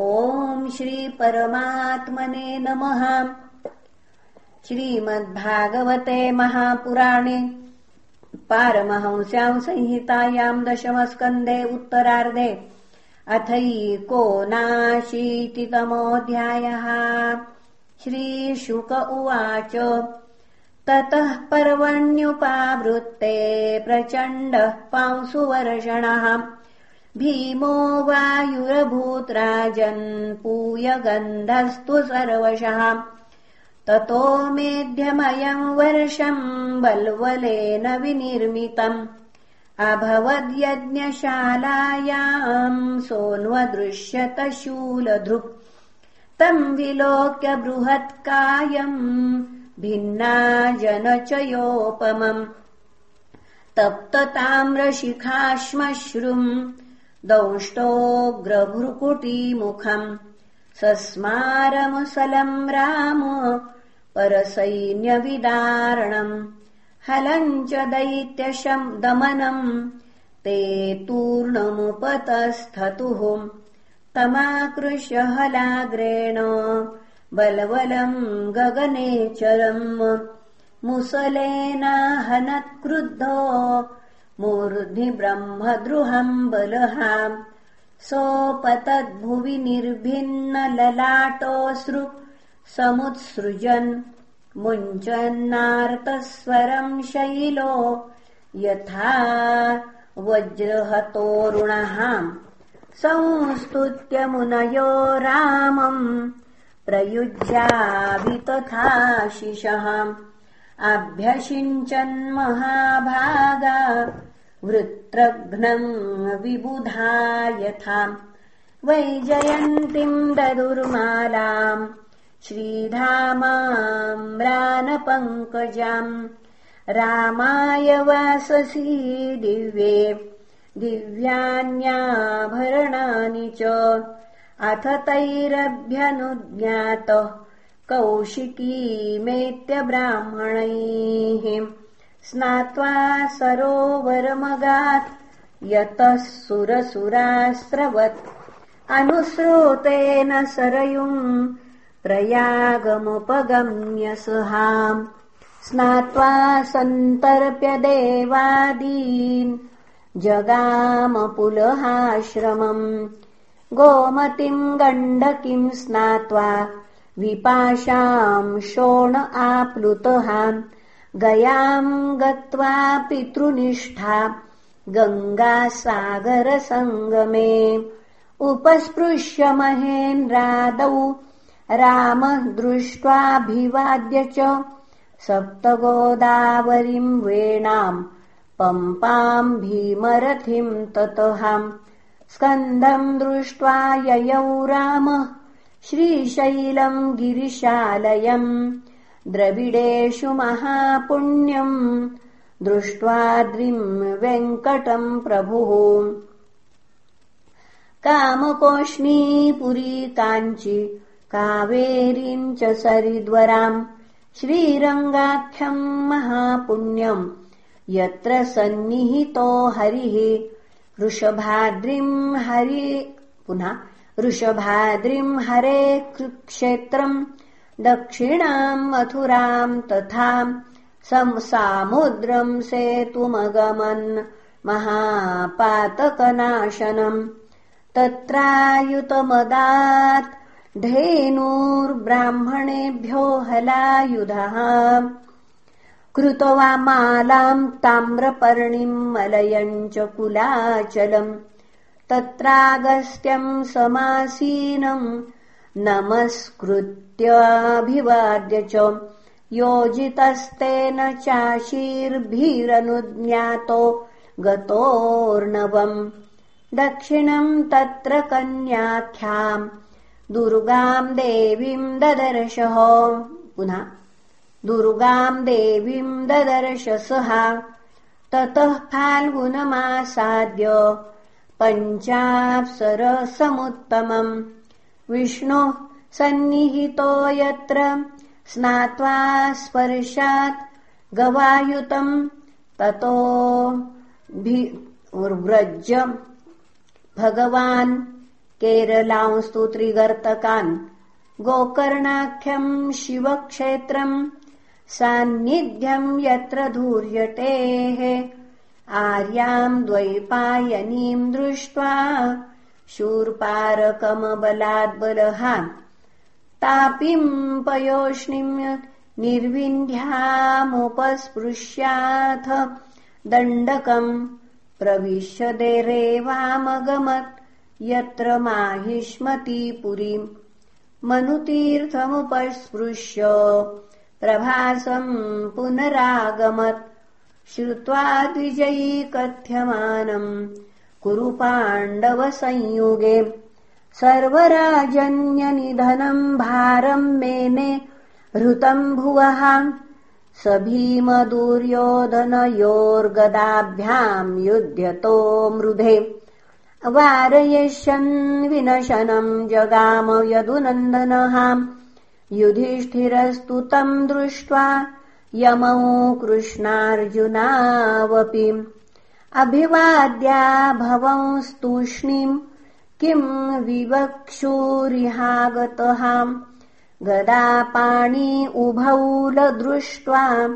ॐ श्रीपरमात्मने नमः। श्रीमद्भागवते महापुराणे पारमहंस्याम् संहितायाम् दशमस्कन्धे उत्तरार्धे अथैकोनाशीतितमोऽध्यायः श्रीशुक उवाच ततः पर्वण्युपावृत्ते प्रचण्डः पांसुवर्षणः भीमो वायुरभूत् राजन् पूयगन्धस्तु सर्वशः। ततो मेध्यमयम् वर्षम् बल्वलेन विनिर्मितम्। अभवद्यज्ञशालायाम् सोऽन्वदृश्यत शूलधृक्। तम् विलोक्य बृहत्कायम् भिन्ना जनचयोपमम्। तप्तताम्रशिखाश्मश्रुम् दंष्टोऽग्रभृकुटीमुखम् सस्मारमसलम् राम परसैन्यविदारणम्। हलम् च दैत्यशम् दमनम्। ते तूर्णमुपतस्थतुः। तमाकृष्य हलाग्रेण बलवलम् गगनेचरम्। मुसलेनाहनत्क्रुद्धो मूर्ध्नि ब्रह्मद्रुहम् बलहाम् सोपतद्भुवि निर्भिन्नललाटोऽश्रु समुत्सृजन् मुञ्चन्नार्तस्वरम् शैलो यथा वज्रहतोरुणः संस्तुत्य मुनयो रामम् प्रयुज्याभि तथाशिषः अभ्यषिञ्चन्महाभागा वृत्रघ्नम् विबुधा यथा वैजयन्तीम् ददुर्मालाम् श्रीधामाम्रानपङ्कजाम्। रामाय वाससी दिव्ये दिव्यान्याभरणानि च। अथ तैरभ्यनुज्ञात कौशिकीमेत्य ब्राह्मणैः स्नात्वा सरोवरमगात् यतः सुरसुरास्रवत्। अनुस्रोतेन सरयुम् प्रयागमुपगम्य सहाम्। स्नात्वा सन्तर्प्य देवादीन् जगामपुलहाश्रमम् गोमतिम् गण्डकीम् स्नात्वा विपाशाम् शोण आप्लुतः गयाम् गत्वा पितृनिष्ठा गङ्गासागरसङ्गमे। उपस्पृश्य महेन्द्रादौ रामः दृष्ट्वाभिवाद्य च सप्तगोदावरीम् वेणाम् पम्पाम् भीमरथिम् ततः स्कन्धम् दृष्ट्वा ययौ रामः श्रीशैलम् गिरिशालयम् द्रविडेषु महापुण्यम् दृष्ट्वाद्रिम् वेङ्कटम् प्रभुः। कामकोष्णीपुरी काञ्चि कावेरीम् च सरिद्वराम् श्रीरङ्गाख्यम् महापुण्यम्। यत्र सन्निहितो हरिः वृषभाद्रिम् हरि पुनः वृषभाद्रिम् हरे क्षेत्रम् दक्षिणाम् मथुराम् तथा सामुद्रम् सेतुमगमन् महापातकनाशनम्। तत्रायुतमदात् धेनूर्ब्राह्मणेभ्यो हलायुधः। कृत्वा मालाम् ताम्रपर्णिम् मलयम् च कुलाचलम्। तत्रागस्त्यम् समासीनम् नमस्कृत्याभिवाद्य च योजितस्तेन चाशीर्भिरनुज्ञातो गतोर्णवम्। दक्षिणम् तत्र कन्याख्याम् दुर्गाम् देवीम् ददर्शः। पुनः दुर्गाम् देवीम् ददर्शसः। ततः फाल्गुनमासाद्य पञ्चाप्सरसमुत्तमम् विष्णोः सन्निहितो यत्र स्नात्वा स्पर्शात् गवायुतम् ततो व्रज भगवान् केरलांस्तु त्रिगर्तकान् गोकर्णाख्यम् शिवक्षेत्रम् सान्निध्यम् यत्र धूर्यटेः। आर्याम् द्वैपायनीम् दृष्ट्वा शूर्पारकमबलाद्बलहा तापिम् पयोष्णिम् निर्विन्ध्यामुपस्पृश्याथ। दण्डकम् प्रविश्यदेरेवामगमत् यत्र माहिष्मती पुरीम् मनुतीर्थमुपस्पृश्य प्रभासम् पुनरागमत्। श्रुत्वा द्विजयी कथ्यमानम् कुरु पाण्डवसंयुगे सर्वराजन्यनिधनम् भारम् मेने हृतम् भुवः। स भीमदुर्योधनयोर्गदाभ्याम् युध्यतो मृधे। वारयिष्यन् विनशनम् जगाम यदुनन्दनः। युधिष्ठिरस्तु तम् दृष्ट्वा यमौ कृष्णार्जुनावपि अभिवाद्या भवंस्तूष्णीम् किम् विवक्षूरिहागतः गदापाणि उभौ लदृष्ट्वा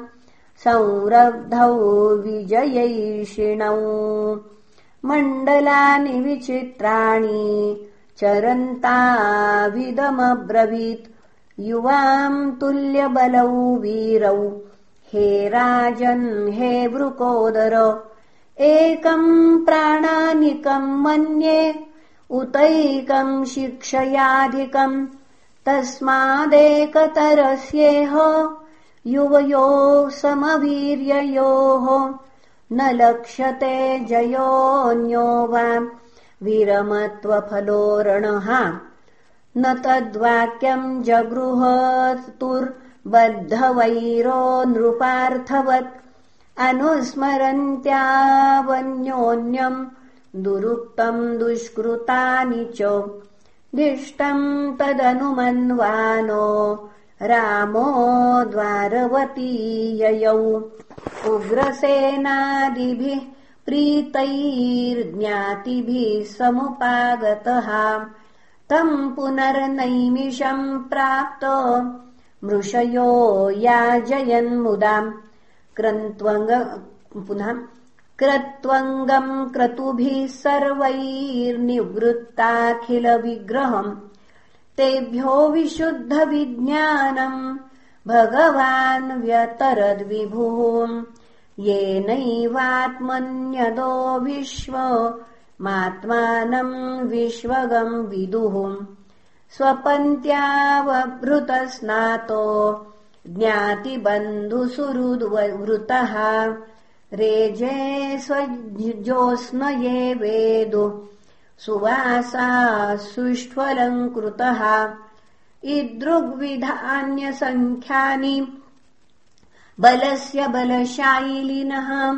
संरब्धौ विजयैषिणौ। मण्डलानि विचित्राणि चरन्ताविदमब्रवीत्। युवाम् तुल्यबलौ वीरौ। हे राजन् हे वृकोदर एकम् प्राणानिकम् मन्ये उतैकम् शिक्षयाधिकम् तस्मादेकतरस्येह युवयोः समवीर्ययोः न लक्ष्यते जयोऽन्यो वा विरमत्वफलोरणः। न तद्वाक्यम् जगृहतुर्बद्धवैरो नृपार्थवत् अनुस्मरन्त्यावन्योन्यम् दुरुक्तम् दुष्कृतानि च। दिष्टम् तदनुमन्वानो रामो द्वारवती ययौ उग्रसेनादिभिः प्रीतैर्ज्ञातिभिः समुपागतः। तम् पुनर्नैमिषम् प्राप्त। मृषयो याजयन्मुदाम् क्रत्वङ्ग पुनः क्रत्वङ्गम् क्रतुभिः सर्वैर्निवृत्ताखिलविग्रहम्। तेभ्यो विशुद्धविज्ञानम् भगवान् व्यतरद्विभुः। येनैवात्मन्यदो विश्व मात्मानम् विश्वगम् विदुः। स्वपन्त्यावभृतस्नातो ज्ञातिबन्धुसुहृद्वृतः। रेजे स्वज्योत्स्नये वेदु। सुवासा सुष्ठ्वलङ्कृतः इदृग्विधान्यसङ्ख्यानि बलस्य बलशायिलिनः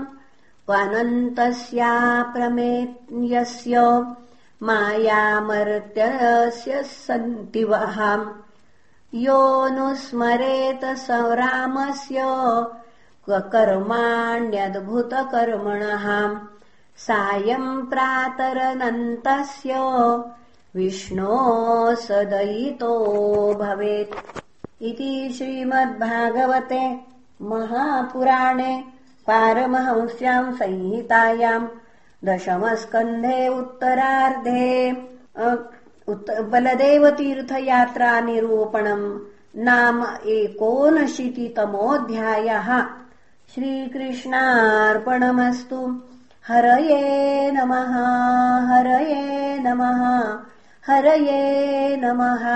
प्रमेयस्य मायामर्त्यस्य सन्ति वः योऽनुस्मरेत स रामस्य कर्माण्यद्भुतकर्मणः सायम् प्रातरनन्तस्य विष्णो सदयितो भवेत् इति श्रीमद्भागवते महापुराणे पारमहंस्याम् संहितायाम् दशमस्कन्धे उत्तरार्धे बलदेवतीर्थयात्रानिरूपणम् नाम एकोनशीतितमोऽध्यायः। श्रीकृष्णार्पणमस्तु। हरये नमः हरये नमः हरये नमः